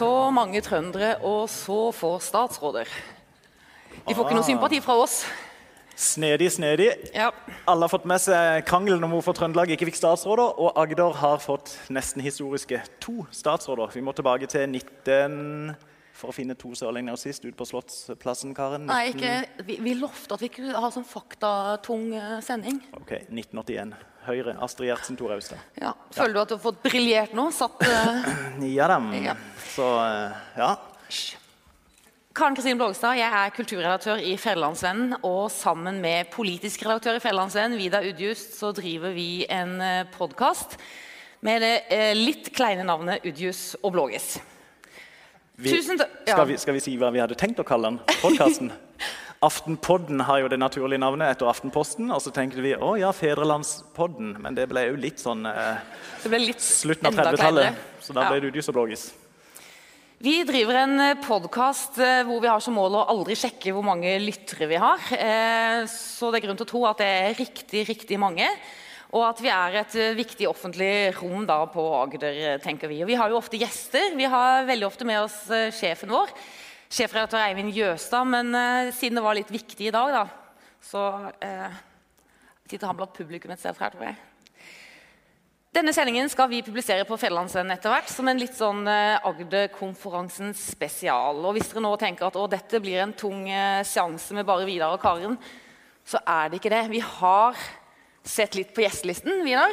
Så mange trøndere og så få statsråder. De får ikke noe sympati fra oss. Snedig, snedig. Ja. Alle har fått med seg krangelen om hvorfor Trøndelag ikke fikk statsråder. Og Agder har fått nesten historiske to statsråder. Vi må tilbake til 19... For å finne to sørlendinger sist, ut på Slottsplassen, Karen. Nei, ikke, vi, vi lovte at vi ikke ha sånn faktatung eh, sending. Ok, 1981. Høyre. Astrid Gjertsen, Tor Austad. Ja. Føler du at du har fått briljert nå? Satt uh... Ja da. Ja. Så uh, ja. Karen Kristin Blågstad, jeg er kulturredaktør i Fjellandsvennen. Og sammen med politisk redaktør i Fjellandsvennen, Vida Udjust, så driver vi en podkast med det eh, litt kleine navnet Udjus og Blågis. Vi, skal, vi, skal vi si hva vi hadde tenkt å kalle den? Podkasten? Aftenpodden har jo det naturlige navnet etter Aftenposten. Og så tenkte vi å ja, Fedrelandspodden. Men det ble jo litt sånn eh, Det litt slutten av 30-tallet. Så da Ja. ble det Udjus og Blågis. Vi driver en podkast hvor vi har som mål å aldri sjekke hvor mange lyttere vi har. Eh, Så det er grunn til å tro at det er riktig, riktig mange. Og at vi er et eh, viktig offentlig rom da på Agder, eh, tenker vi. Og vi har jo ofte gjester. Vi har veldig ofte med oss eh, sjefen vår. Sjefredaktør Eivind Jøstad. Men eh, siden det var litt viktig i dag, da, så eh, sitter han blant publikum et sted her, tror jeg. Denne sendingen skal vi publisere på Fjellandsvennen etter hvert, som en litt sånn eh, Agder-konferansen spesial. Og hvis dere nå tenker at å, dette blir en tung eh, seanse med bare Vidar og Karen, så er det ikke det. Vi har sett litt på gjestelisten. Vidar?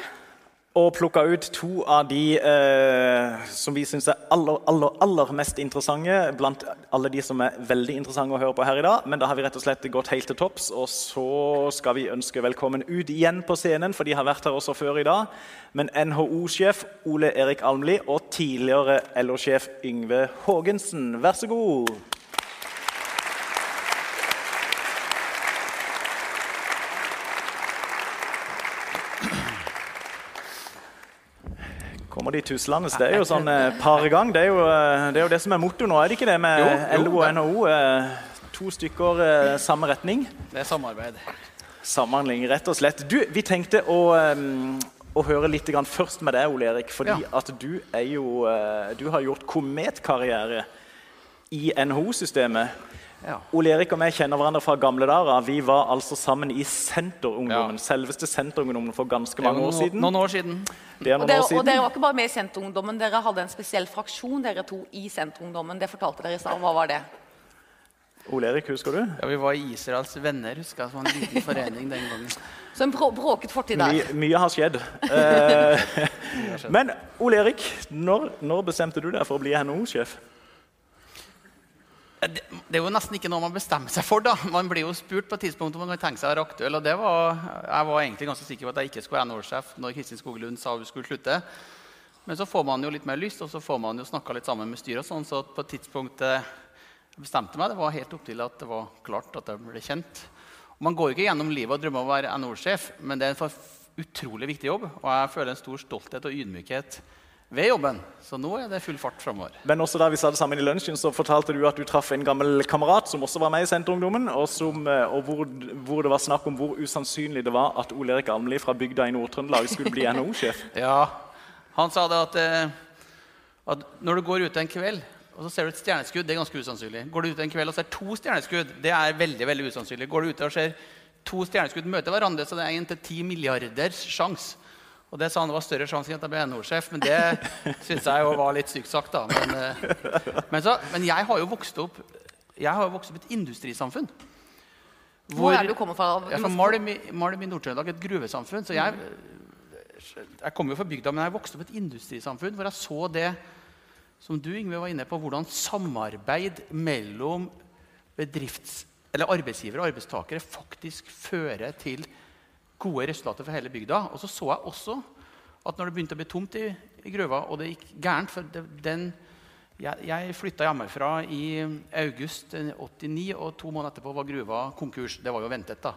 Og plukka ut to av de eh, som vi syns er aller, aller, aller mest interessante blant alle de som er veldig interessante å høre på her i dag. Men da har vi rett og slett gått helt til topps, og så skal vi ønske velkommen ut igjen på scenen, for de har vært her også før i dag. Men NHO-sjef Ole Erik Almli og tidligere LO-sjef Yngve Haagensen, vær så god. Kommer de tuslende? Det er jo sånn eh, par gang. Det er jo, eh, det er jo det som er motto nå, er det ikke det? Med Jo, jo, LO og NHO. Eh, to stykker eh, samme retning. Det er samarbeid. Samhandling, rett og slett. Du, vi tenkte å, eh, å høre litt grann først med deg, Ole Erik. Fordi Ja. at du er jo eh, Du har gjort kometkarriere i NHO-systemet. Ja. Ole Erik og jeg kjenner hverandre fra gamle dager. Vi var altså sammen i Senterungdommen. Ja. Selveste Senterungdommen for ganske mange år siden. Noen år siden. Det er Og dere, år og dere var ikke bare med i Senterungdommen, dere hadde en spesiell fraksjon dere to i Senterungdommen. Det fortalte dere i stad. Hva var det? Ole Erik, husker du? Ja, Vi var Israels venner, husker jeg. Som en liten forening den gangen. Så en bråket fortid der. Mye, mye har skjedd. Eh, men Ole Erik, når, når bestemte du deg for å bli NHO-sjef? Det, er jo nesten ikke noe man bestemmer seg for. da. Man blir jo spurt på et tidspunkt om man kan tenke seg å være aktuell. og det var, Jeg var egentlig ganske sikker på at jeg ikke skulle være NHO-sjef når Kristin Skoglund sa hun skulle slutte. Men så får man jo litt mer lyst, og så får man jo snakka litt sammen med styret. sånn, Så på et tidspunkt eh, jeg bestemte meg, det var helt opp til at det var klart at jeg ble kjent. Og man går ikke gjennom livet og drømmer om å være NHO-sjef, men det er en utrolig viktig jobb. Og jeg føler en stor stolthet og ydmykhet ved jobben. Så nå er det full fart framover. Men også da vi satt sammen i lunsjen, så fortalte du at du traff en gammel kamerat som også var med i Senterungdommen, og, som, eh, og hvor, hvor det var snakk om hvor usannsynlig det var at Ole Erik Almli fra bygda i Nord-Trøndelag skulle bli NHO-sjef. Ja, Han sa det at, eh, at når du går ute en kveld og så ser du et stjerneskudd, det er ganske usannsynlig. Går du ut en kveld og ser to stjerneskudd, det er veldig veldig usannsynlig. Går du ute og ser to stjerneskudd møte hverandre, så det er en til ti milliarders sjanse. Og det sa han det var større sjanse at jeg ble NHO-sjef, men det syns jeg jo var litt sykt sagt. da. Men, eh, men, så, men jeg har jo vokst opp jeg har jo vokst opp i et industrisamfunn. Hvor er du kommer fra? Jeg er fra Malm Malm i Nord-Trøndelag, et gruvesamfunn. Så jeg, jeg kommer jo fra bygda, men jeg vokste opp i et industrisamfunn hvor jeg så det som du Yngve, var inne på, hvordan samarbeid mellom bedrifts, eller arbeidsgivere og arbeidstakere faktisk fører til gode resultater for hele bygda. Og så så jeg også at når det begynte å bli tomt i, i gruva, og det gikk gærent for det, den, jeg, jeg flytta hjemmefra i august 89, og to måneder etterpå var gruva konkurs. Det var jo ventet, da.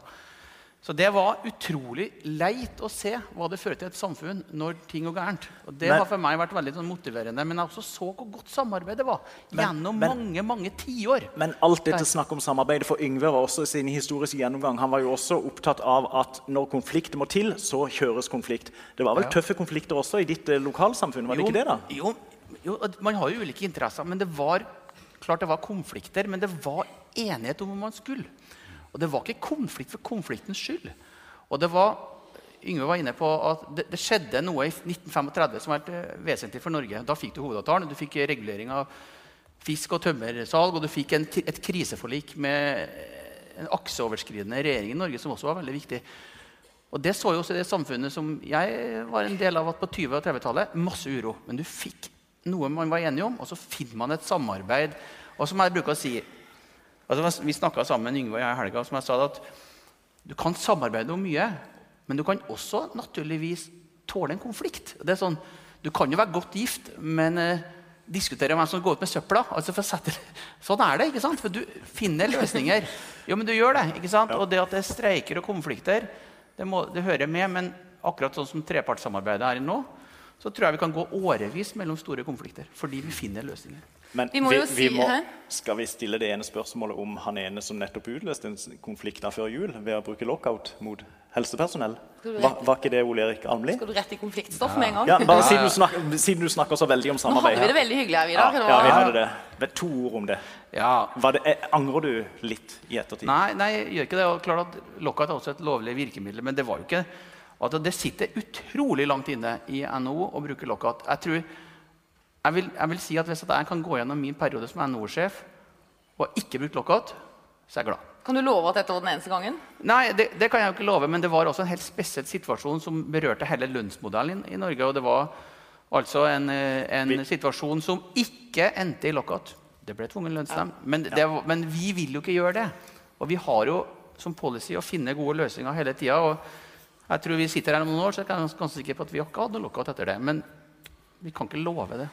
Så det var utrolig leit å se hva det fører til et samfunn når ting går gærent. Og det Men- har for meg vært veldig sånn motiverende. Men jeg også så hvor godt samarbeidet det var gjennom men- mange mange tiår. Men alt dette snakket snakk om samarbeidet for Yngve var også sin historiske gjennomgang. Han var jo også opptatt av at når konflikt må til, så kjøres konflikt. Det var vel Ja. tøffe konflikter også i ditt eh, lokalsamfunn? var det ikke det da? Jo, jo, Man har jo ulike interesser, men det var klart det var konflikter. Men det var enighet om hvor man skulle. Og det var ikke konflikt for konfliktens skyld. Og det var Yngve var inne på at det, det skjedde noe i 1935 som var helt vesentlig for Norge. Da fikk du hovedavtalen. Du fikk regulering av fisk- og tømmersalg, og du fikk en, et kriseforlik med en akseoverskridende regjering i Norge som også var veldig viktig. Og Det så jo også i det samfunnet som jeg var en del av at på 20- og 30-tallet. Masse uro. Men du fikk noe man var enige om, og så finner man et samarbeid. Og som jeg bruker å si altså Vi snakka sammen Yngve og jeg i helga, som jeg sa at du kan samarbeide om mye. Men du kan også naturligvis tåle en konflikt. Det er sånn, Du kan jo være godt gift, men eh, diskutere hvem som går ut med søpla. Altså sette, sånn er det. ikke sant? For du finner løsninger. Jo, men du gjør det. ikke sant? Og det at det er streiker og konflikter, det, må, det hører med. Men akkurat sånn som trepartssamarbeidet er nå, så tror jeg vi kan gå årevis mellom store konflikter. Fordi vi finner løsninger. Men Vi må jo si- må, skal vi stille det ene spørsmålet om han ene som nettopp utløste en konflikt før jul ved å bruke lockout mot helsepersonell? Var, var ikke det Ole Erik Almli? Skal du rette i konfliktstoff med en gang? Ja, bare siden du, snakker, siden du snakker så veldig om samarbeid. Nå hadde vi det veldig hyggelig her, i dag. Ja, ja, vi hadde det. Men To ord om det. Ja, Var det eh, angrer du litt i ettertid? Nei, nei, jeg gjør ikke det. Og klart at Lockout er også et lovlig virkemiddel. Men det var jo ikke at det sitter utrolig langt inne i NHO å bruke lockout. Jeg tror, jeg vil, jeg vil si at Hvis at jeg kan gå gjennom min periode som NHO-sjef og ikke bruke lockout, så er jeg glad. Kan du love at dette var den eneste gangen? Nei, det, det kan jeg jo ikke love, men det var også en helt spesiell situasjon som berørte hele lønnsmodellen i, i Norge. Og det var altså en, eh, en Vi- situasjon som ikke endte i lockout. Det ble tvungen lønnsnemnd. Men, det men vi vil jo ikke gjøre det. Og vi har jo som policy å finne gode løsninger hele tida. Og jeg tror vi sitter her om noen år, så jeg er ganske sikker på at vi har ikke hatt noe lockout etter det. Men vi kan ikke love det.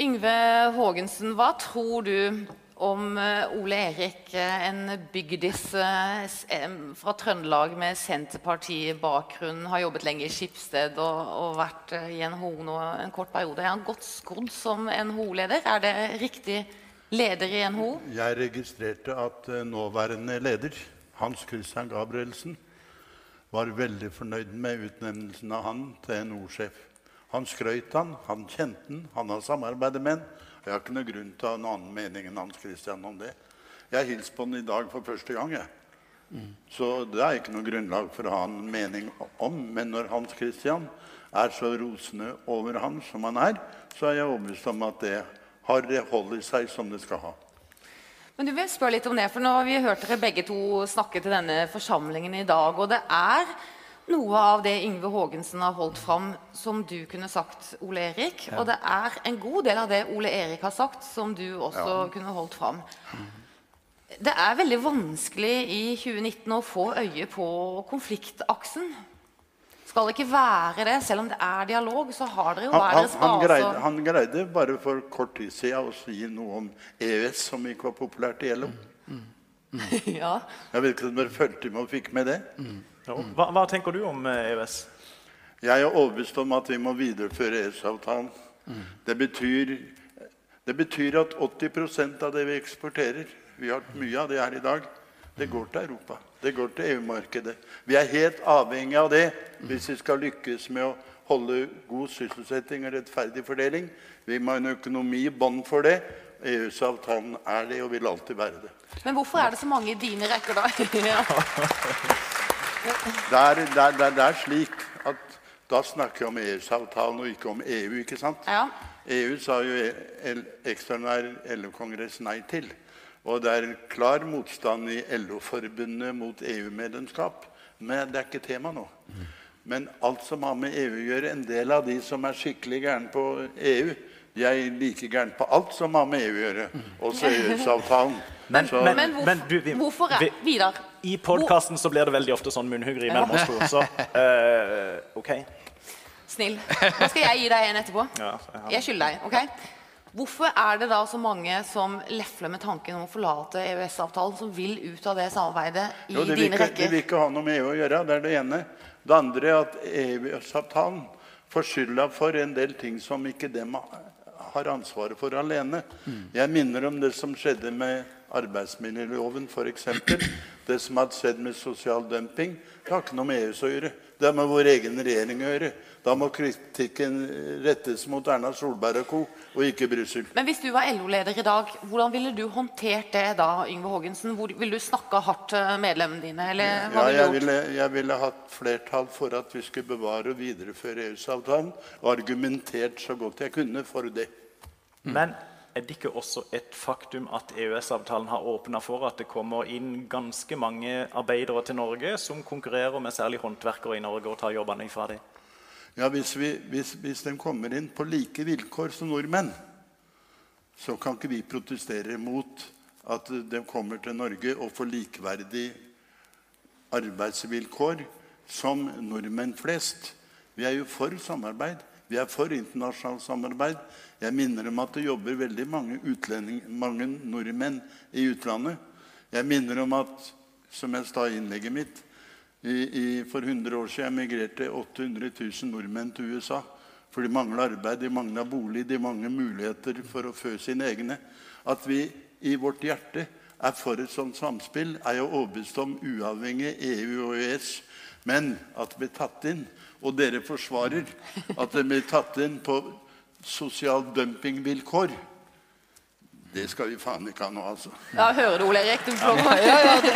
Yngve Haagensen, hva tror du om eh, Ole Erik, eh, en bygdis eh, fra Trøndelag med Senterparti-bakgrunn, har jobbet lenge i Skipsted og, og vært i NHO nå en kort periode. Er han godt skodd som NHO-leder? Er det riktig leder i NHO? Jeg registrerte at nåværende leder, Hans Christian Gabrielsen, var veldig fornøyd med utnevnelsen av han til NHO-sjef. Han skrøt han, han kjente han, han har samarbeidet med han. Jeg har ikke noe grunn til å ha noen annen mening enn Hans Christian om det. Jeg hilste på han i dag for første gang. jeg. Så det er ikke noe grunnlag for å ha en mening om. Men når Hans Christian er så rosende over han som han er, så er jeg overbevist om at det har hold i seg som det skal ha. Men du vil spørre litt om det, for nå har vi hørt dere begge to snakke til denne forsamlingen i dag. Og det er noe av det Yngve Haagensen har holdt fram, som du kunne sagt, Ole Erik. Og det er en god del av det Ole Erik har sagt, som du også kunne holdt fram. Det er veldig vanskelig i 2019 å få øye på konfliktaksen. Skal det ikke være det? Selv om det er dialog, så har dere jo Han, hver han, deres han, base. greide, han greide bare for kort tid siden å si noe om EØS, som ikke var populært i LO. ja. Jeg vet ikke om dere fulgte med og fikk med det. Ja. Hva, hva tenker du om eh, EØS? Jeg er overbevist om at vi må videreføre EØS-avtalen. Det, betyr, det betyr at 80% av det vi eksporterer Vi har mye av det her i dag. Det går til Europa. Det går til EU-markedet. Vi er helt avhengig av det hvis vi skal lykkes med å holde god sysselsetting og rettferdig fordeling. Vi må ha en økonomi i bånd for det. EØS-avtalen er det og vil alltid være det. Men hvorfor er det så mange i dine rekker, da? Det er, det, er, det, er, er slik at da snakker vi om EØS-avtalen og ikke om EU. ikke sant? Ja. EU sa jo ekstraordinær LO-kongress nei til. Og det er klar motstand i LO-forbundet mot EU-medlemskap. Men det er ikke tema nå. Men alt som har med EU å gjøre, en del av de som er skikkelig gærne på EU, de er like gærne på alt som har med EU å gjøre. Også EØS-avtalen. Men- men- Men hvorfor, hvorfor er vi- Vidar, I podkasten så blir det veldig ofte sånn munnhuggeri mellom oss to. Så uh, OK. snill. Nå skal jeg gi deg en etterpå. Ja, jeg Jeg skylder deg. ok? Hvorfor er det da så mange som lefler med tanken om å forlate EØS-avtalen, som vil ut av det samarbeidet i Jo, de vil, dine ikke, de vil ikke ha noe med EU å gjøre. Det er det ene. Det andre er at EØS-avtalen får skylda for en del ting som ikke dem har ansvaret for alene. Jeg minner om det som skjedde med arbeidsmiljøloven f.eks. Det som har skjedd med sosial dumping, det har ikke noe med EU å gjøre. Det har med vår egen regjering å gjøre. Da må kritikken rettes mot Erna Solberg og co., og ikke Brussel. Men hvis du var LO-leder i dag, hvordan ville du håndtert det da, Yngve Haagensen? Ville du snakka hardt til medlemmene dine, eller hva Ja, ville jeg du gjort? ville, jeg ville hatt flertall for at vi skulle bevare og videreføre EØS-avtalen, og argumentert så godt jeg kunne for det. Men er det ikke også et faktum at EØS-avtalen har åpna for at det kommer inn ganske mange arbeidere til Norge som konkurrerer med særlig håndverkere i Norge og tar jobbene fra dem? Ja, hvis, vi, hvis, hvis de kommer inn på like vilkår som nordmenn, så kan ikke vi protestere mot at de kommer til Norge og får likeverdige arbeidsvilkår som nordmenn flest. Vi er jo for samarbeid. Vi er for internasjonalt samarbeid. Jeg minner om at det jobber veldig mange, mange nordmenn i utlandet. Jeg minner om at, som jeg sa i innlegget mitt, i, i, for 100 år siden emigrerte 800 000 nordmenn til USA. For de mangla arbeid, de mangla bolig, de mangla muligheter for å fø sine egne. At vi i vårt hjerte er for et sånt samspill, er jeg overbevist om uavhengig EU og EØS. Men at det blir tatt inn, og dere forsvarer at den blir tatt inn på sosial dumpingvilkår, det skal vi faen ikke ha nå, altså. Ja, hører du, Ole Erik? Du Ja, ja, du,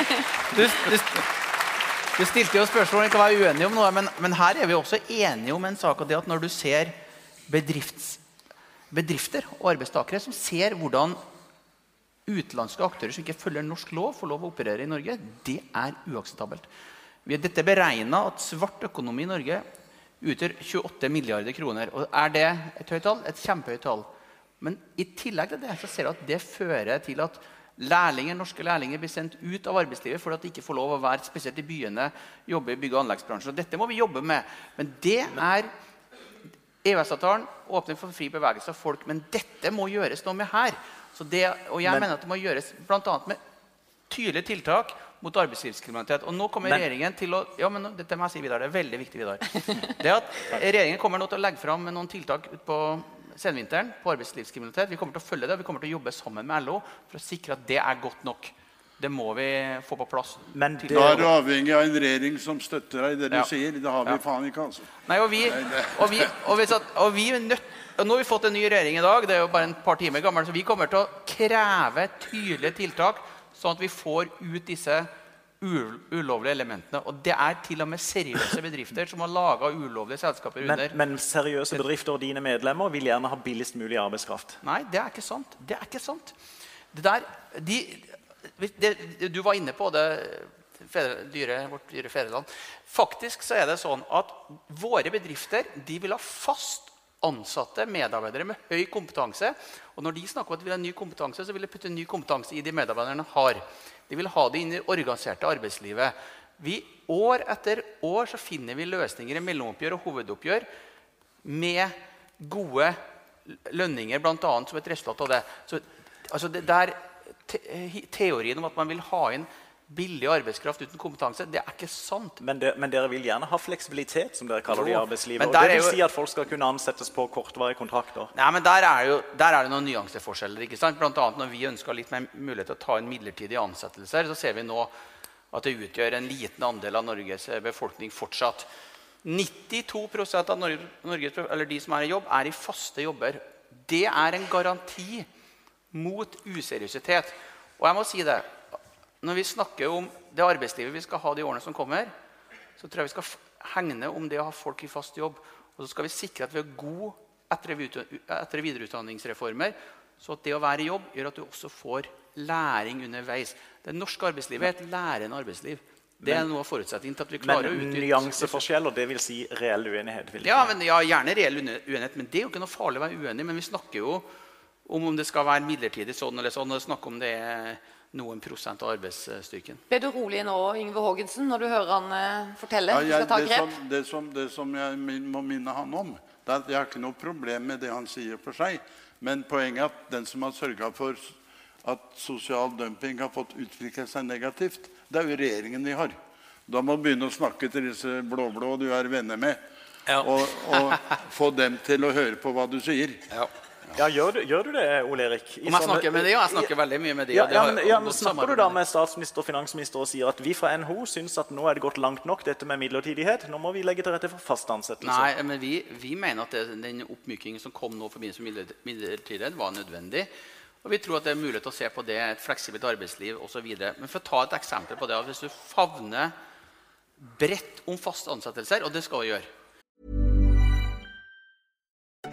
du, du stilte jo spørsmål om ikke å være uenig om noe, men, men her er vi også enige om en sak. og det at Når du ser bedrifts, bedrifter og arbeidstakere som ser hvordan utenlandske aktører som ikke følger norsk lov, får lov å operere i Norge, det er uakseptabelt. Vi har dette beregna at svart økonomi i Norge utgjør 28 milliarder kroner. Og Er det et høyt tall? Et kjempehøyt tall. Men i tillegg til det så ser du at det fører til at lærlinger, norske lærlinger blir sendt ut av arbeidslivet fordi de ikke får lov å være spesielt i byene, jobbe i bygg- og anleggsbransjen. Og dette må vi jobbe med. Men det er EØS-avtalen åpner for fri bevegelse av folk, men dette må gjøres noe med her. Så det, og jeg Men- mener at det må gjøres bl.a. med tydelige tiltak mot arbeidslivskriminalitet. Og nå kommer Men- regjeringen til å ja, men dette må jeg si, Vidar, det er veldig viktig, Vidar. Det at Regjeringen kommer nå til å legge fram noen tiltak ut på senvinteren på arbeidslivskriminalitet. Vi kommer til å følge det, og vi kommer til å jobbe sammen med LO for å sikre at det er godt nok. Det må vi få på plass. Men det, Da er du avhengig av en regjering som støtter deg i det du Ja. sier. Det har vi Ja. faen ikke, altså. Nei, og vi, og vi, og vi, satt, og vi er nødt, Nå har vi fått en ny regjering i dag. det er jo bare en par timer gammel, så Vi kommer til å kreve tydelige tiltak, sånn at vi får ut disse ulovlige elementene. Og det er til og med seriøse bedrifter som har laga ulovlige selskaper men, under. men seriøse bedrifter og dine medlemmer vil gjerne ha billigst mulig arbeidskraft. Nei, det er ikke sant. Det er ikke sant. Det der, de, det, du var inne på det, fedre, dyre, vårt dyre fedreland. Faktisk så er det sånn at våre bedrifter de vil ha fast ansatte medarbeidere med høy kompetanse. Og når de snakker om at de vil ha ny kompetanse, så vil de putte ny kompetanse i de medarbeiderne har. De vil ha det inn i det organiserte arbeidslivet. Vi, år etter år så finner vi løsninger i mellomoppgjør og hovedoppgjør med gode lønninger, bl.a. som et resultat av det. Så, altså det der, te, teorien om at man vil ha inn billig arbeidskraft uten kompetanse, det er ikke sant. Men, det, men dere vil gjerne ha fleksibilitet, som dere kaller det i arbeidslivet. Og det vil jo- si at folk skal kunne ansettes på kortvarige kontrakter. Nei, men Der er, jo, der er det noen nyanseforskjeller. ikke sant? Blant annet når vi ønska litt mer mulighet til å ta inn midlertidige ansettelser, så ser vi nå at det utgjør en liten andel av Norges eh, befolkning fortsatt. 92% av Norge, Norges, eller de som er i jobb, er i faste jobber. Det er en garanti mot useriøsitet. Og jeg må si det, når vi snakker om det arbeidslivet vi skal ha de årene som kommer, så tror jeg vi skal hegne om det å ha folk i fast jobb. Og så skal vi sikre at vi har gode etter- og og videreutdanningsreformer, så at det å være i jobb gjør at du også får læring underveis. Det norske arbeidslivet er et lærende arbeidsliv. Det er noe av forutsetningen til at vi Men klarer å utnytte nyanseforskjeller, det vil si reell uenighet. Ja, men, ja, gjerne reell uenighet, men det er jo ikke noe farlig å være uenig. Men vi snakker jo om om det skal være midlertidig sånn eller sånn, og snakker om det er noen prosent av arbeidsstyrken. Ble du rolig nå, Yngve Haagensen, når du hører han eh, fortelle? Ja, jeg, skal ta det, grep? som, det, som, det som jeg min- må minne han om det er at Jeg har ikke noe problem med det han sier for seg. Men poenget er at den som har sørga for at sosial dumping har fått utvikle seg negativt, det er jo regjeringen vi har. Da må du begynne å snakke til disse blå-blå du er venner med, Ja. og, og få dem til å høre på hva du sier. Ja. Ja, gjør du, gjør du det, Ole Erik? I Om jeg snakker med de, ja, jeg snakker veldig mye med de. Ja, men, ja, men Snakker du da med statsminister og finansminister og sier at vi fra NHO syns at nå er det gått langt nok, dette med midlertidighet? Nå må vi legge til rette for fast ansettelse. Nei, men vi, vi mener at det, den oppmykingen som kom nå i forbindelse med midlertidighet, var nødvendig. Og vi tror at det er mulighet til å se på det, et fleksibelt arbeidsliv osv. Men for å ta et eksempel på det, hvis du favner bredt om faste ansettelser, og det skal vi gjøre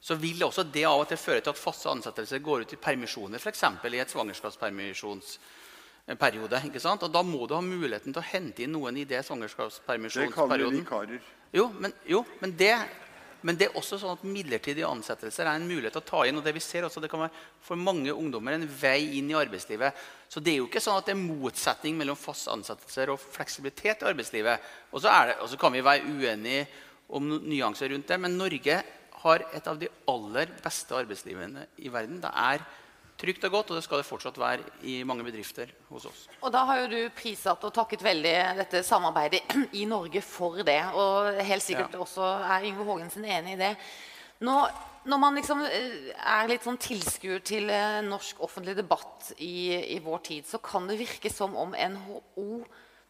så vil også det av og til føre til at faste ansettelser går ut i permisjoner, f.eks. i et svangerskapspermisjonsperiode. ikke sant? Og Da må du ha muligheten til å hente inn noen i det svangerskapspermisjonsperioden. Det kaller vi vikarer. Jo, men, jo, men, det, men det er også sånn at midlertidige ansettelser er en mulighet til å ta inn. og det vi ser også, det kan være for mange ungdommer en vei inn i arbeidslivet. Så det er jo ikke sånn at det er motsetning mellom fast ansettelser og fleksibilitet i arbeidslivet. Og så, det, og så kan vi være uenige om nyanser rundt det, men Norge har et av de aller beste arbeidslivene i verden. Det er trygt og godt, og det skal det fortsatt være i mange bedrifter hos oss. Og da har jo du prissatt og takket veldig dette samarbeidet i Norge for det. Og helt sikkert Ja. også er Yngve Haagensen enig i det. Nå, når man liksom eh, er litt sånn tilskuer til eh, norsk offentlig debatt i, i vår tid, så kan det virke som om NHO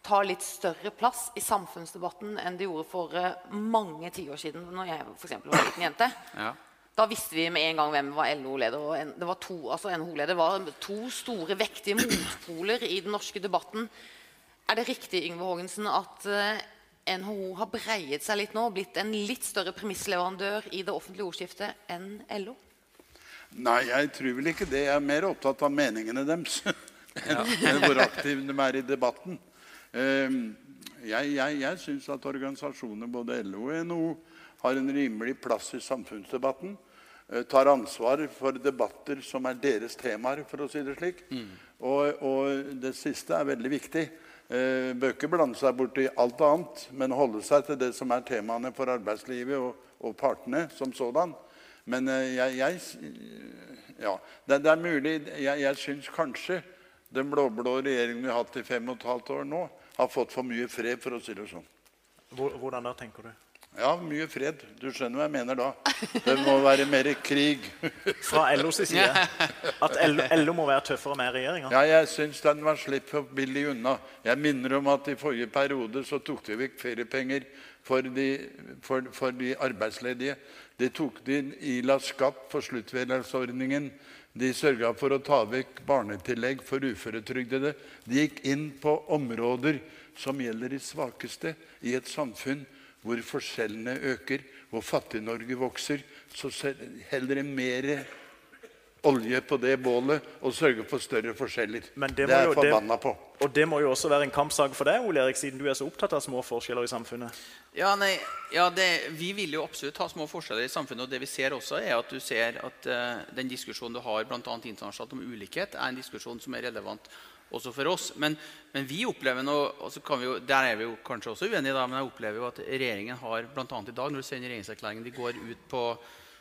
tar litt større plass i samfunnsdebatten enn det gjorde for eh, mange tiår siden, når jeg for eksempel var liten jente. Ja. Da visste vi med en gang hvem var LO-leder. og Det var to, altså NHO-leder var to store, vektige motpoler i den norske debatten. Er det riktig Yngve Haagensen, at eh, NHO har breiet seg litt nå blitt en litt større premissleverandør i det offentlige ordskiftet enn LO? Nei, jeg tror vel ikke det. Jeg er mer opptatt av meningene deres enn enn hvor aktive de er i debatten. Ehm, Jeg, jeg, jeg syns at organisasjoner, både LO og NHO, har en rimelig plass i samfunnsdebatten. eh, Tar ansvar for debatter som er deres temaer, for å si det slik. Og, og det siste er veldig viktig. Eh, Bør ikke blande seg borti alt annet, men holde seg til det som er temaene for arbeidslivet og, og partene som sådan. Men eh, jeg, jeg Ja, det, det er mulig Jeg, jeg syns kanskje den blå-blå regjeringen vi har hatt i fem og et halvt år nå, har fått for mye fred, for å si det sånn. Hvordan da, tenker du? Ja, mye fred. Du skjønner hva jeg mener da. Det må være mer krig. Fra LOs side. At LO, LO må være tøffere med regjeringa. Ja, jeg syns den var slitt for billig unna. Jeg minner om at i forrige periode så tok de vekk feriepenger for de, for, for de arbeidsledige. De tok de ila skatt for sluttvederlagsordningen. De sørga for å ta vekk barnetillegg for uføretrygdede. De gikk inn på områder som gjelder de svakeste i et samfunn hvor forskjellene øker, hvor Fattig-Norge vokser. Så heller det mer olje på det bålet og sørge for større forskjeller. Men det, det er jeg forbanna på. Og det må jo også være en kampsak for deg, Ole Erik, siden du er så opptatt av små forskjeller i samfunnet. Ja, nei, ja det, Vi vil jo absolutt ha små forskjeller i samfunnet. og det vi ser også er at du ser at uh, Den diskusjonen du har blant annet internasjonalt om ulikhet, er en diskusjon som er relevant også for oss. Men, men vi opplever nå, og så kan vi jo, Der er vi jo kanskje også uenige, da, men jeg opplever jo at regjeringen har blant annet i dag, når du ser regjeringserklæringen, de går ut på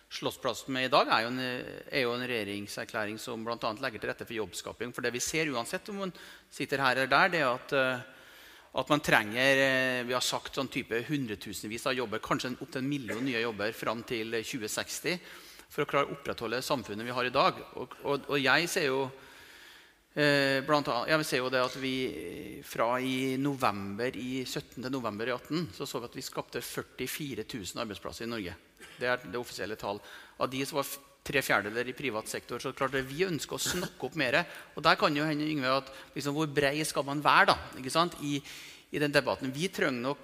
Slottsplassen med i dag, er jo en, er jo en regjeringserklæring som annet legger til rette for jobbskaping. For det vi ser uansett om man sitter her eller der, det er at eh, at man trenger eh, vi har sagt sånn type hundretusenvis av jobber, kanskje opptil en million nye jobber fram til 2060 for å klare å opprettholde samfunnet vi har i dag. Og, og, og jeg ser jo eh, blant annet, jeg ser jo det at vi fra i november i 17. til november i 18 så så vi at vi skapte 44 000 arbeidsplasser i Norge. Det er det offisielle tall. Av de som var tre fjerdedeler i privat sektor. så klart det, Vi ønsker å snakke opp mer. Og der kan jo hende Yngve, at liksom, hvor brei skal man være da, ikke sant? I, i den debatten. Vi trenger nok,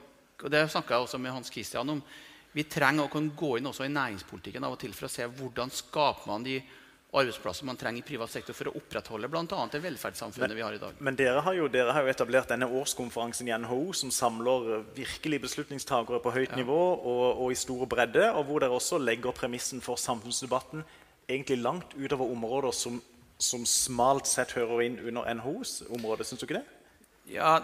og det snakka jeg også med Hans Christian om, vi trenger å kunne gå inn også i næringspolitikken av og til for å se hvordan skaper man de arbeidsplasser man trenger i privat sektor for å opprettholde annet det velferdssamfunnet vi har i dag. Men dere har, jo, dere har jo etablert denne årskonferansen i NHO som samler eh, virkelig beslutningstagere på høyt nivå og, og i stor bredde, og hvor dere også legger premissen for samfunnsdebatten egentlig langt utover områder som, som smalt sett hører inn under NHOs område. Syns du ikke det? Ja,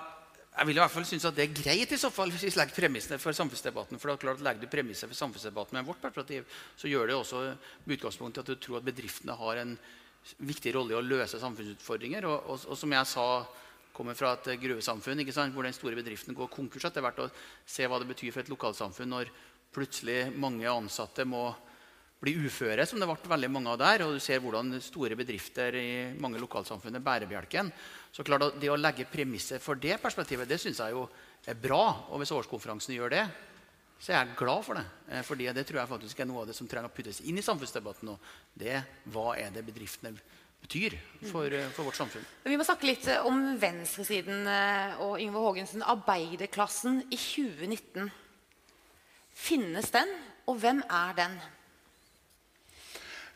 jeg vil i hvert fall synes at det er greit i så fall hvis vi legger premissene for samfunnsdebatten. for det er klart at Legger du premisser for samfunnsdebatten med vårt perspektiv, så gjør det også med utgangspunkt i at du tror at bedriftene har en viktig rolle i å løse samfunnsutfordringer. Og, og, og som jeg sa, kommer fra et gruvesamfunn hvor den store bedriften går konkurs etter hvert. Og se hva det betyr for et lokalsamfunn når plutselig mange ansatte må bli uføre, som det ble veldig mange av der. Og du ser hvordan store bedrifter i mange lokalsamfunn er bærebjelken. Så klart at Det å legge premisser for det perspektivet det synes jeg jo er bra. Og hvis årskonferansen gjør det, så er jeg glad for det. Eh, fordi det tror jeg faktisk er noe av det som trenger å puttes inn i samfunnsdebatten nå. Det hva er det bedriftene betyr for, eh, for vårt samfunn. Vi må snakke litt eh, om venstresiden og Yngve Haagensen. Arbeiderklassen i 2019. Finnes den, og hvem er den?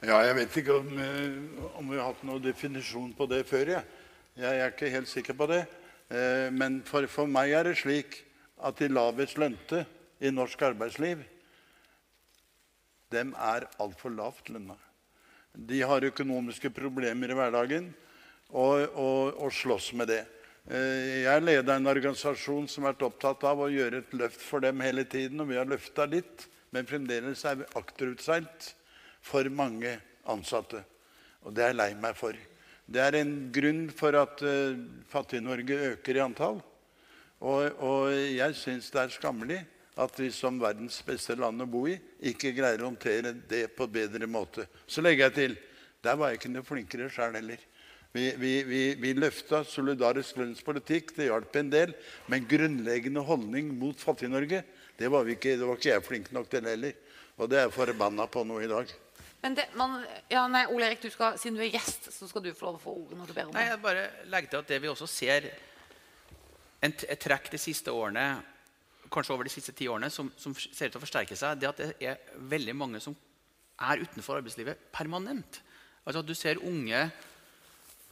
Ja, jeg vet ikke om, eh, om vi har hatt noen definisjon på det før. Jeg, jeg er ikke helt sikker på det. Eh, men for, for meg er det slik at de lavest lønte i norsk arbeidsliv dem er altfor lavt lønna. De har økonomiske problemer i hverdagen og, og, og slåss med det. Eh, jeg leder en organisasjon som har vært opptatt av å gjøre et løft for dem hele tiden. Og vi har løfta litt, men fremdeles er vi akterutseilt for mange ansatte. Og det er jeg lei meg for. Det er en grunn for at uh, Fattig-Norge øker i antall. Og, og jeg syns det er skammelig at vi som verdens beste land å bo i ikke greier å håndtere det på bedre måte. Så legger jeg til der var jeg ikke noe flinkere sjøl heller. Vi, vi, vi, vi løfta solidarisk lønnspolitikk, det hjalp en del. Men grunnleggende holdning mot Fattig-Norge det det var ikke jeg flink nok til heller. Og det er jeg forbanna på nå i dag. Men det, man, ja, nei, Ole Erik, du skal, Siden du er gjest, så skal du få lov å få ordet. når du ber om det. Nei, jeg bare legger til at Det vi også ser en, et trekk de siste årene, kanskje over de siste ti årene, som, som ser ut til å forsterke seg, det at det er veldig mange som er utenfor arbeidslivet permanent. Altså at Du ser unge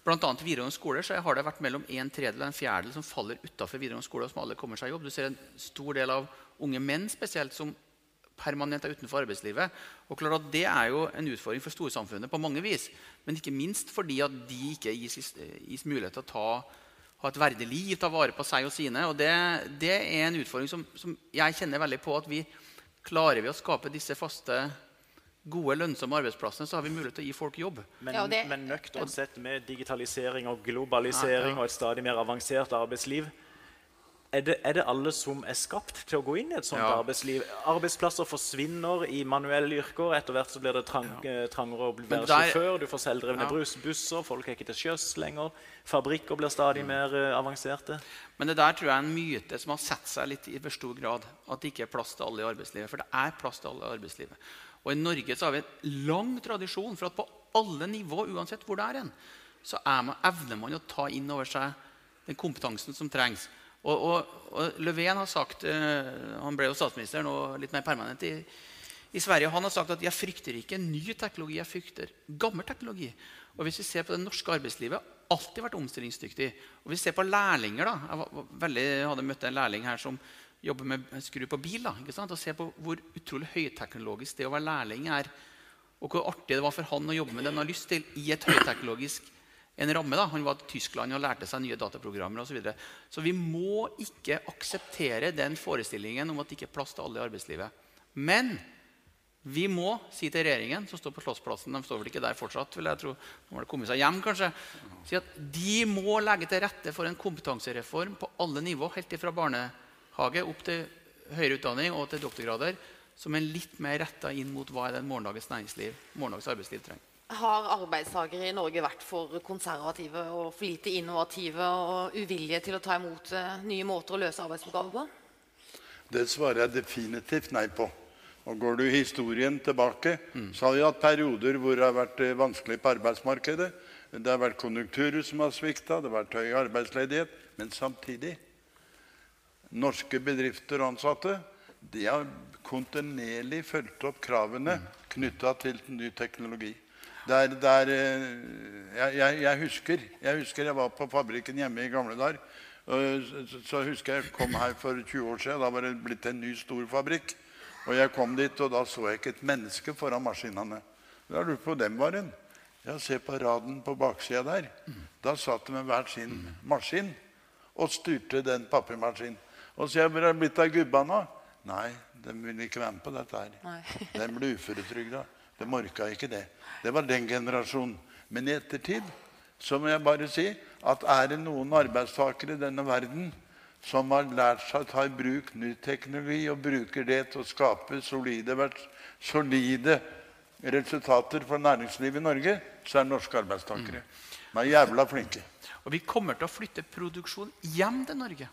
Blant annet videregående skole så har det vært mellom en tredjedel og en fjerdedel som faller utenfor videregående skole, og som alle kommer seg i jobb. Du ser en stor del av unge menn spesielt som permanent er utenfor arbeidslivet. Og klart at Det er jo en utfordring for storsamfunnet på mange vis. Men ikke minst fordi at de ikke gis, gis mulighet til å ta, ha et verdig liv, ta vare på seg og sine. Og Det, det er en utfordring som, som, jeg kjenner veldig på. at vi Klarer vi å skape disse faste, gode, lønnsomme arbeidsplassene, så har vi mulighet til å gi folk jobb. Men, Ja, det- men nøkternt sett med digitalisering og globalisering Ja, ja. og et stadig mer avansert arbeidsliv er det, er det alle som er skapt til å gå inn i et sånt Ja. arbeidsliv? Arbeidsplasser forsvinner i manuelle yrker. Etter hvert så blir det trang, ja. trangere å være der- sjåfør. Du får selvdrevne Ja. brus- busser. Folk er ikke til sjøs lenger. Fabrikker blir stadig Mm. mer eh, avanserte. Men det der tror jeg er en myte som har sett seg litt i for stor grad. At det ikke er plass til alle i arbeidslivet. For det er plass til alle i arbeidslivet. Og i Norge så har vi en lang tradisjon for at på alle nivå, uansett hvor det er hen, så er man, evner man å ta inn over seg den kompetansen som trengs. Og, og, og Löfven har sagt eh, Han ble jo statsminister nå litt mer permanent i, i Sverige. Han har sagt at jeg frykter ikke ny teknologi, jeg frykter gammel teknologi. Og hvis vi ser på det norske arbeidslivet, alltid vært omstillingsdyktig. Og hvis vi ser på lærlinger da, Jeg var, veldig, hadde møtt en lærling her som jobber med skru på bil. da, ikke sant? Og se på hvor utrolig høyteknologisk det å være lærling er. Og hvor artig det var for han å jobbe med det han har lyst til i et høyteknologisk en ramme. da. Han var i Tyskland og lærte seg nye dataprogrammer osv. Så, videre. så vi må ikke akseptere den forestillingen om at det ikke er plass til alle i arbeidslivet. Men vi må si til regjeringen, som står på Slottsplassen De står vel ikke der fortsatt, vil jeg tro. Nå har de kommet seg hjem, kanskje. Si at de må legge til rette for en kompetansereform på alle nivå, helt fra barnehage opp til høyere utdanning og til doktorgrader, som er litt mer retta inn mot hva er det morgendagens næringsliv, morgendagens arbeidsliv trenger. Har arbeidstakere i Norge vært for konservative og for lite innovative og uvillige til å ta imot eh, nye måter å løse arbeidsoppgaver på? Det svarer jeg definitivt nei på. Og Går du historien tilbake, så har vi hatt perioder hvor det har vært eh, vanskelig på arbeidsmarkedet. Det har vært konjunkturer som har svikta, det har vært høy arbeidsledighet. Men samtidig norske bedrifter og ansatte de har kontinuerlig fulgt opp kravene knytta til ny teknologi. Der, der, eh, jeg, jeg, jeg, husker, jeg husker jeg var på fabrikken hjemme i gamle dager. Så, så husker jeg kom her for 20 år siden. Da var det blitt en ny stor fabrikk. Og jeg kom dit, og da så jeg ikke et menneske foran maskinene. Da lurte på dem var den. Ja, se på raden på baksida der. Da satt de med hver sin maskin og styrte den papirmaskinen. Og så jeg, er det blitt av gubba nå? Nei, de ville ikke være med på dette her. De ble uføretrygda. De orka ikke det. Det var den generasjonen. Men i ettertid så må jeg bare si at er det noen arbeidstakere i denne verden som har lært seg å ta i bruk ny teknologi og bruker det til å skape solide, solide resultater for næringslivet i Norge, så er det norske arbeidstakere. De er jævla flinke. Og vi kommer til å flytte produksjon hjem til Norge.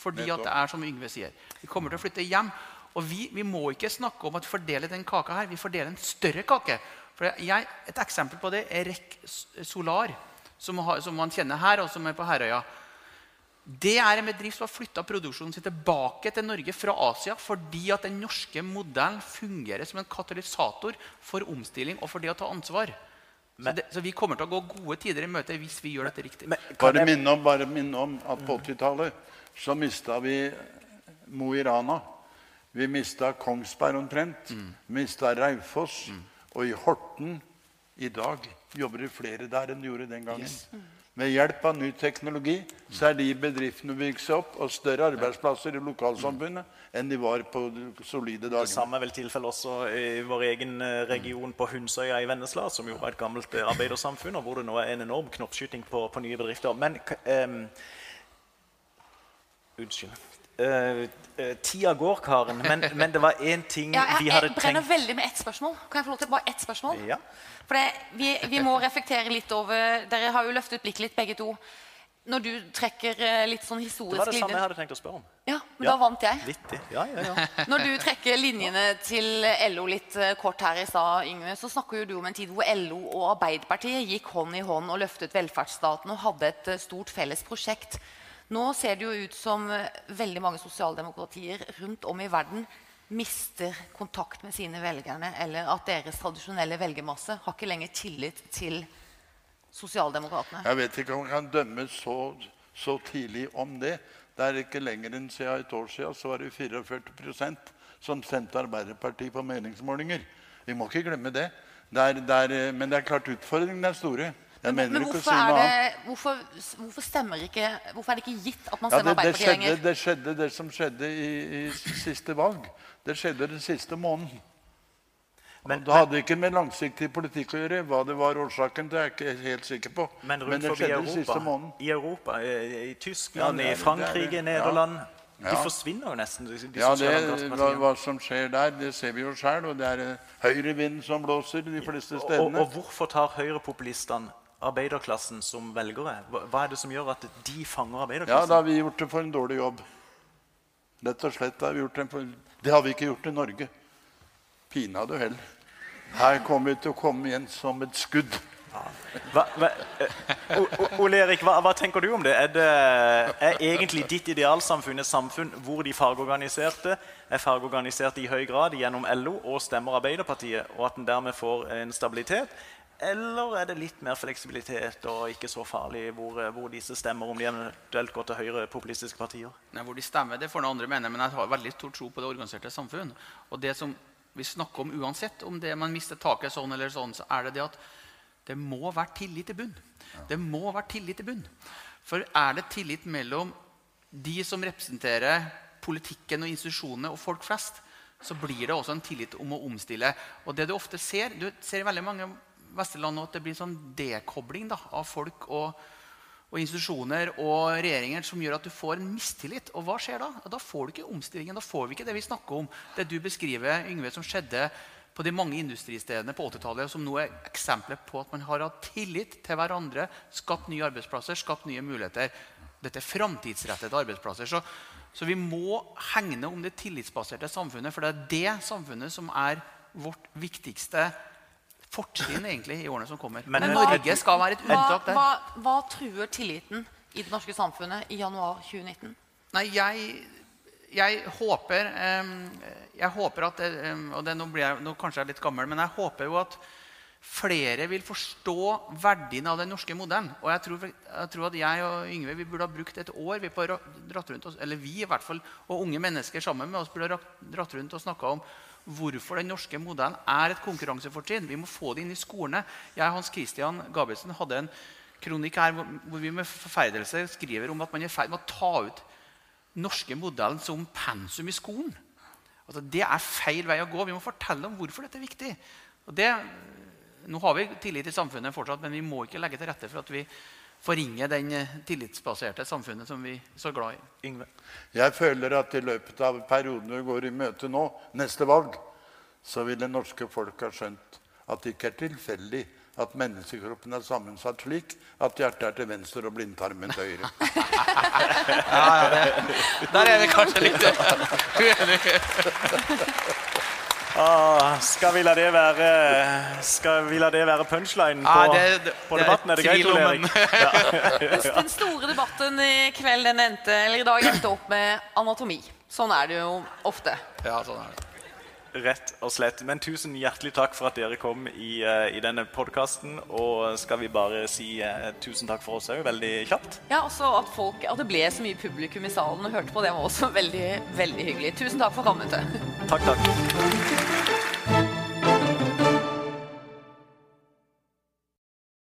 Fordi at det er som Yngve sier. Vi kommer til å flytte hjem. Og vi, vi må ikke snakke om at vi fordeler den kaka her. Vi fordeler en større kake. For jeg, et eksempel på det er REC Solar, som, har, som, man kjenner her, og som er på Herøya. Det er en bedrift som har flytta produksjonen sin tilbake til Norge fra Asia fordi at den norske modellen fungerer som en katalysator for omstilling og for det å ta ansvar. Så, det, så, vi kommer til å gå gode tider i møte hvis vi gjør dette riktig. Men, bare, minne om, bare minne om at på 80-tallet så mista vi Mo i Rana. Vi mista Kongsberg omtrent. Mm. mista Raufoss. Mm. Og i Horten i dag jobber det flere der enn de gjorde den gangen. Yes. Med hjelp av ny teknologi så er de bedriftene bygd seg opp, og større arbeidsplasser i lokalsamfunnet enn de var på solide dager. Det samme er vel tilfellet også i vår egen eh, region på Hunsøya i Vennesla, som jo var et gammelt eh, arbeidersamfunn, og hvor det nå er en enorm knoppskyting på, på nye bedrifter. Men um, Unnskyld. Uh, uh, tida går, Karen, men, men det var én ting ja, jeg, vi hadde tenkt Jeg brenner veldig med ett spørsmål. Kan jeg få lov til bare ett spørsmål? Ja. For det, vi, vi, må reflektere litt over Dere har jo løftet blikket litt, begge to. Når du trekker eh, litt sånn historisk linje Det var det samme jeg hadde tenkt å spørre om. Ja, men ja. da vant jeg. Vittig. Ja, ja, ja. Når du trekker linjene til LO litt kort her i stad, Yngve, så snakker jo du om en tid hvor LO og Arbeiderpartiet gikk hånd i hånd og løftet velferdsstaten og hadde et stort felles prosjekt. Nå ser det jo ut som eh, veldig mange sosialdemokratier rundt om i verden mister kontakt med sine velgerne, eller at deres tradisjonelle velgermasse har ikke lenger tillit til sosialdemokratene. Jeg vet ikke om man kan dømme så, så, tidlig om det. Det er ikke lenger enn siden et år siden så var det 44% som sendte Arbeiderpartiet på meningsmålinger. Vi må ikke glemme det. det, er, det er, men det er klart utfordringene er store. Jeg men, men hvorfor, si det, hvorfor, hvorfor, stemmer ikke, hvorfor er det ikke gitt at man stemmer ja, det, det Arbeiderpartiet lenger? Det skjedde det som skjedde i, i siste valg. Det skjedde den siste måneden. Men, det hadde ikke med langsiktig politikk å gjøre. Hva det var årsaken til, er jeg ikke helt sikker på. Men, men det skjedde den siste måneden. I Europa, i, i Tyskland, ja, i Frankrike, i Nederland ja. De forsvinner jo nesten. De, de ja, det, hva, hva, som skjer der, det ser vi jo sjøl. Og det er eh, høyrevinden som blåser de fleste stedene. Og, og hvorfor tar høyrepopulistene arbeiderklassen som velgere? Hva er det som gjør at de fanger arbeiderklassen? Ja, Da har vi gjort det for en dårlig jobb. Rett og slett har vi gjort det, for... det har vi ikke gjort i Norge. Pinadø heller. Her kommer vi til å komme igjen som et skudd. Hva, hva, uh, Ole Erik, hva, hva, tenker du om det? Er, det? er egentlig ditt idealsamfunn et samfunn hvor de fagorganiserte er fagorganiserte i høy grad gjennom LO og stemmer Arbeiderpartiet, og at en dermed får en stabilitet? Eller er det litt mer fleksibilitet og ikke så farlig hvor, hvor disse stemmer, om de eventuelt går til høyre populistiske partier? Nei, Hvor de stemmer, det får noen andre mene, men jeg har veldig stor tro på det organiserte samfunn. Og det som vi snakker om uansett, om det man mister taket sånn eller sånn, så er det det at det må være tillit i bunn. Det må være tillit i bunn. For er det tillit mellom de som representerer politikken og institusjonene, og folk flest, så blir det også en tillit om å omstille. Og det Du ofte ser, du ser veldig mange vestlige at det blir en sånn dekobling da, av folk og, og, institusjoner og regjeringer som gjør at du får en mistillit. Og hva skjer da? Da får du ikke omstillingen. Da får vi ikke det vi snakker om. Det du beskriver, Yngve, som skjedde på de mange industristedene på 80-tallet, som nå er eksempler på at man har hatt tillit til hverandre, skapt nye arbeidsplasser, skapt nye muligheter. Dette er framtidsrettede arbeidsplasser. Så, så vi må hegne om det tillitsbaserte samfunnet, for det er det samfunnet som er vårt viktigste fortrinn egentlig i årene som kommer. Men, Men Norge skal være et unntak der. Hva, hva, truer tilliten i det norske samfunnet i januar 2019? Nei, jeg, jeg håper um, Jeg håper at um, og det, nå, blir jeg, nå kanskje jeg er litt gammel, men jeg håper jo at flere vil forstå verdien av den norske modellen. Og jeg tror, jeg tror at jeg og Yngve vi burde ha brukt et år vi på dratt rundt oss, eller vi i hvert fall, og unge mennesker sammen med oss burde ha dratt rundt og snakka om hvorfor den norske modellen er et konkurransefortrinn. Vi må få det inn i skolene. Jeg og Hans Christian Gabrielsen hadde en kronikk her hvor, vi med forferdelse skriver om at man er i ferd med å ta ut norske modellen som pensum i skolen. Altså, det er feil vei å gå. Vi må fortelle om hvorfor dette er viktig. Det, nå har vi tillit i samfunnet fortsatt, men vi må ikke legge til rette for at vi forringer den eh, tillitsbaserte samfunnet som vi er så glad i. Yngve. Jeg føler at i løpet av perioden vi går i møte nå, neste valg, så vil det norske folk ha skjønt at det ikke er tilfeldig at menneskekroppen er sammensatt slik at hjertet er til venstre og blindtarmen til høyre. Der er vi kanskje litt uenige. Ah, skal vi la det være Skal vi la det være punchline på, ah, det- det- på debatten? Er det greit, Ole en- Erik? Den store debatten i kveld den endte, eller i dag endte opp med anatomi. Sånn er det jo ofte. Ja, sånn er det. Rett og slett. Men tusen hjertelig takk for at dere kom i, eh, i denne podkasten. Og skal vi bare si eh, tusen takk for oss òg, veldig kjapt? Ja, også at, folk, at det ble så mye publikum i salen og hørte på, det var også veldig, veldig hyggelig. Tusen takk for frammøtet. Takk, takk.